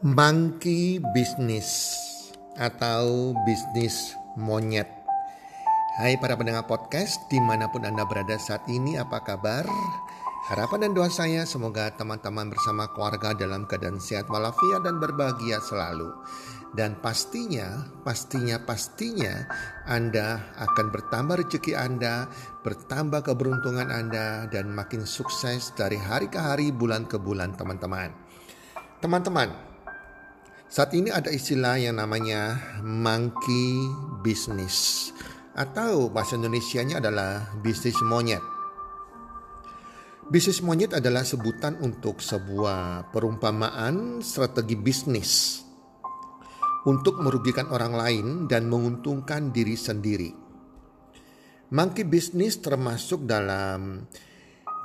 Monkey Business atau bisnis monyet. Hai para pendengar podcast di mana pun Anda berada saat ini apa kabar? Harapan dan doa saya semoga teman-teman bersama keluarga dalam keadaan sehat walafiat dan berbahagia selalu. Dan pastinya, pastinya, pastinya Anda akan bertambah rezeki Anda, bertambah keberuntungan Anda, dan makin sukses dari hari ke hari, bulan ke bulan teman-teman. Teman-teman, saat ini ada istilah yang namanya monkey business atau bahasa Indonesianya adalah bisnis monyet. Bisnis monyet adalah sebutan untuk sebuah perumpamaan strategi bisnis untuk merugikan orang lain dan menguntungkan diri sendiri. Monkey business termasuk dalam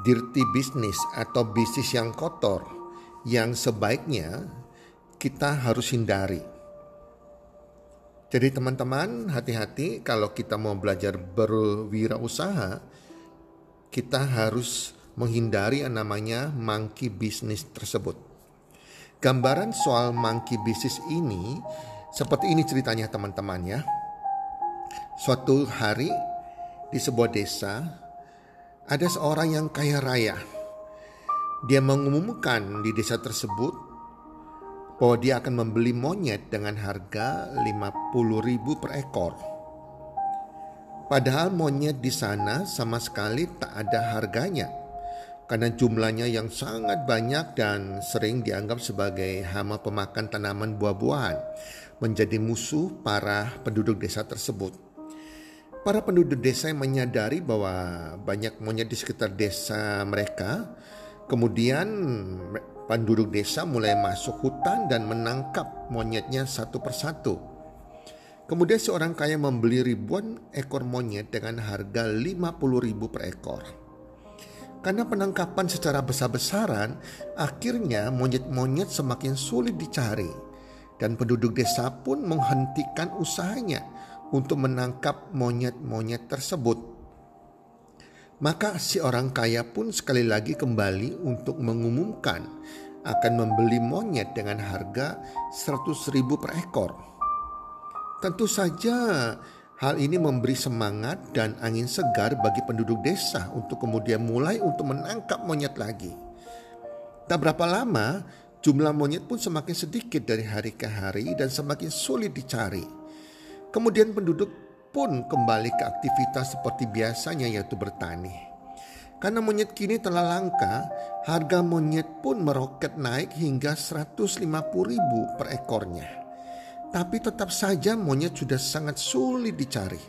dirty business atau bisnis yang kotor yang sebaiknya kita harus hindari. Jadi teman-teman hati-hati kalau kita mau belajar berwirausaha, kita harus menghindari yang namanya monkey business tersebut. Gambaran soal monkey business ini seperti ini ceritanya teman-teman ya. Suatu hari di sebuah desa ada seorang yang kaya raya. Dia mengumumkan di desa tersebut bahwa dia akan membeli monyet dengan harga 50 ribu per ekor. Padahal monyet di sana sama sekali tak ada harganya karena jumlahnya yang sangat banyak dan sering dianggap sebagai hama pemakan tanaman buah-buahan menjadi musuh para penduduk desa tersebut. Para penduduk desa yang menyadari bahwa banyak monyet di sekitar desa mereka, kemudian Penduduk desa mulai masuk hutan dan menangkap monyetnya satu persatu. Kemudian seorang kaya membeli ribuan ekor monyet dengan harga 50 ribu per ekor. Karena penangkapan secara besar-besaran, akhirnya monyet-monyet semakin sulit dicari. Dan penduduk desa pun menghentikan usahanya untuk menangkap monyet-monyet tersebut. Maka si orang kaya pun sekali lagi kembali untuk mengumumkan akan membeli monyet dengan harga 100 ribu per ekor. Tentu saja hal ini memberi semangat dan angin segar bagi penduduk desa untuk kemudian mulai untuk menangkap monyet lagi. Tak berapa lama, jumlah monyet pun semakin sedikit dari hari ke hari dan semakin sulit dicari. Kemudian penduduk pun kembali ke aktivitas seperti biasanya yaitu bertani. Karena monyet kini telah langka, harga monyet pun meroket naik hingga 150 ribu per ekornya. Tapi tetap saja monyet sudah sangat sulit dicari.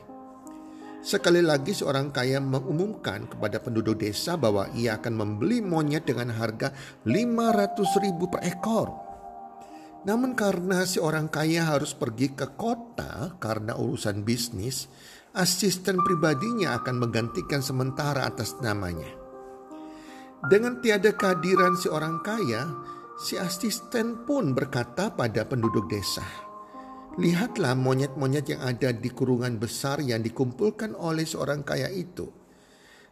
Sekali lagi seorang kaya mengumumkan kepada penduduk desa bahwa ia akan membeli monyet dengan harga 500 ribu per ekor. Namun karena si orang kaya harus pergi ke kota karena urusan bisnis, asisten pribadinya akan menggantikan sementara atas namanya. Dengan tiada kehadiran si orang kaya, si asisten pun berkata pada penduduk desa, Lihatlah monyet-monyet yang ada di kurungan besar yang dikumpulkan oleh seorang kaya itu.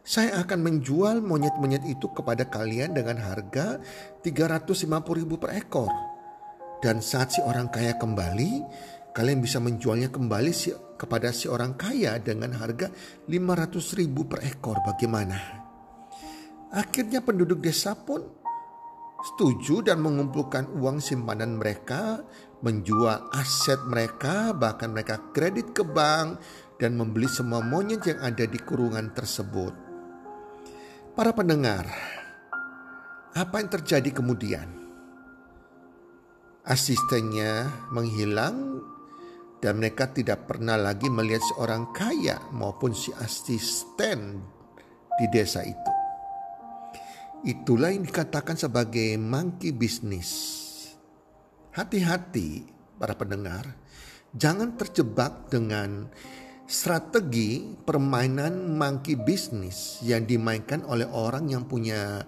Saya akan menjual monyet-monyet itu kepada kalian dengan harga 350 ribu per ekor dan saat si orang kaya kembali, kalian bisa menjualnya kembali si, kepada si orang kaya dengan harga 500 ribu per ekor. Bagaimana? Akhirnya penduduk desa pun setuju dan mengumpulkan uang simpanan mereka, menjual aset mereka, bahkan mereka kredit ke bank dan membeli semua monyet yang ada di kurungan tersebut. Para pendengar, apa yang terjadi kemudian? Asistennya menghilang dan mereka tidak pernah lagi melihat seorang kaya maupun si asisten di desa itu. Itulah yang dikatakan sebagai monkey business. Hati-hati para pendengar, jangan terjebak dengan strategi permainan monkey business yang dimainkan oleh orang yang punya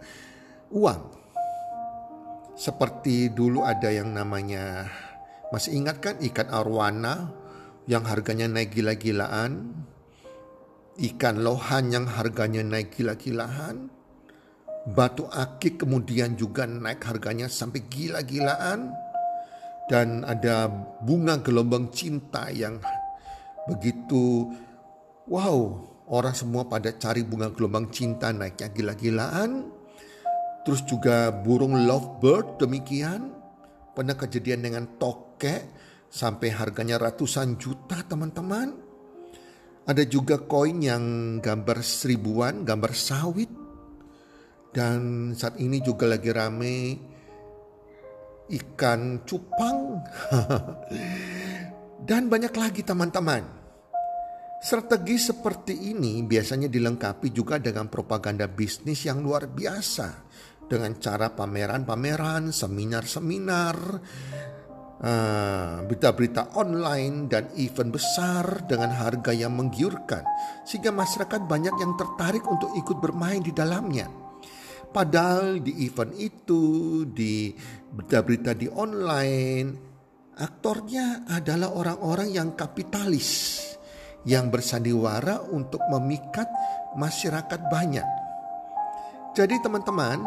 uang. Seperti dulu ada yang namanya, masih ingat kan ikan arwana yang harganya naik gila-gilaan? Ikan lohan yang harganya naik gila-gilaan? Batu akik kemudian juga naik harganya sampai gila-gilaan. Dan ada bunga gelombang cinta yang begitu wow. Orang semua pada cari bunga gelombang cinta naiknya gila-gilaan. Terus juga burung lovebird demikian. Pernah kejadian dengan tokek sampai harganya ratusan juta teman-teman. Ada juga koin yang gambar seribuan, gambar sawit dan saat ini juga lagi rame ikan cupang. Dan banyak lagi teman-teman. Strategi seperti ini biasanya dilengkapi juga dengan propaganda bisnis yang luar biasa. Dengan cara pameran-pameran, seminar-seminar, uh, berita-berita online dan event besar dengan harga yang menggiurkan. Sehingga masyarakat banyak yang tertarik untuk ikut bermain di dalamnya. Padahal di event itu, di berita-berita di online, aktornya adalah orang-orang yang kapitalis yang bersandiwara untuk memikat masyarakat banyak. Jadi teman-teman,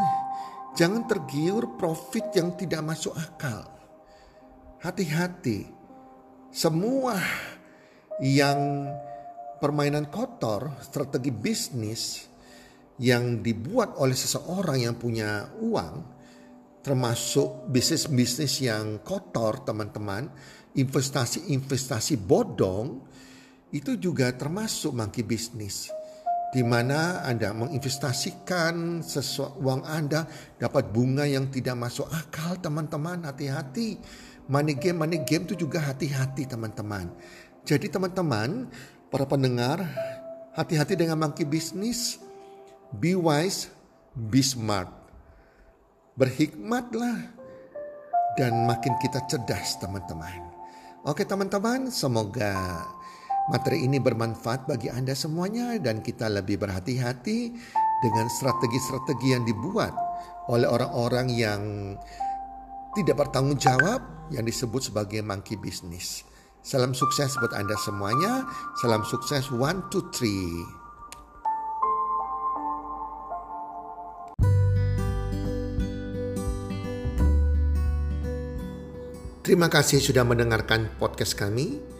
jangan tergiur profit yang tidak masuk akal. Hati-hati. Semua yang permainan kotor, strategi bisnis yang dibuat oleh seseorang yang punya uang, termasuk bisnis-bisnis yang kotor, teman-teman, investasi-investasi bodong, itu juga termasuk monkey bisnis. Di mana Anda menginvestasikan sesuatu uang Anda dapat bunga yang tidak masuk akal, teman-teman. Hati-hati. Money game, money game itu juga hati-hati, teman-teman. Jadi, teman-teman, para pendengar, hati-hati dengan monkey bisnis Be wise, be smart. Berhikmatlah dan makin kita cerdas teman-teman. Oke teman-teman, semoga materi ini bermanfaat bagi Anda semuanya dan kita lebih berhati-hati dengan strategi-strategi yang dibuat oleh orang-orang yang tidak bertanggung jawab yang disebut sebagai monkey business. Salam sukses buat Anda semuanya. Salam sukses one, two, three. Terima kasih sudah mendengarkan podcast kami.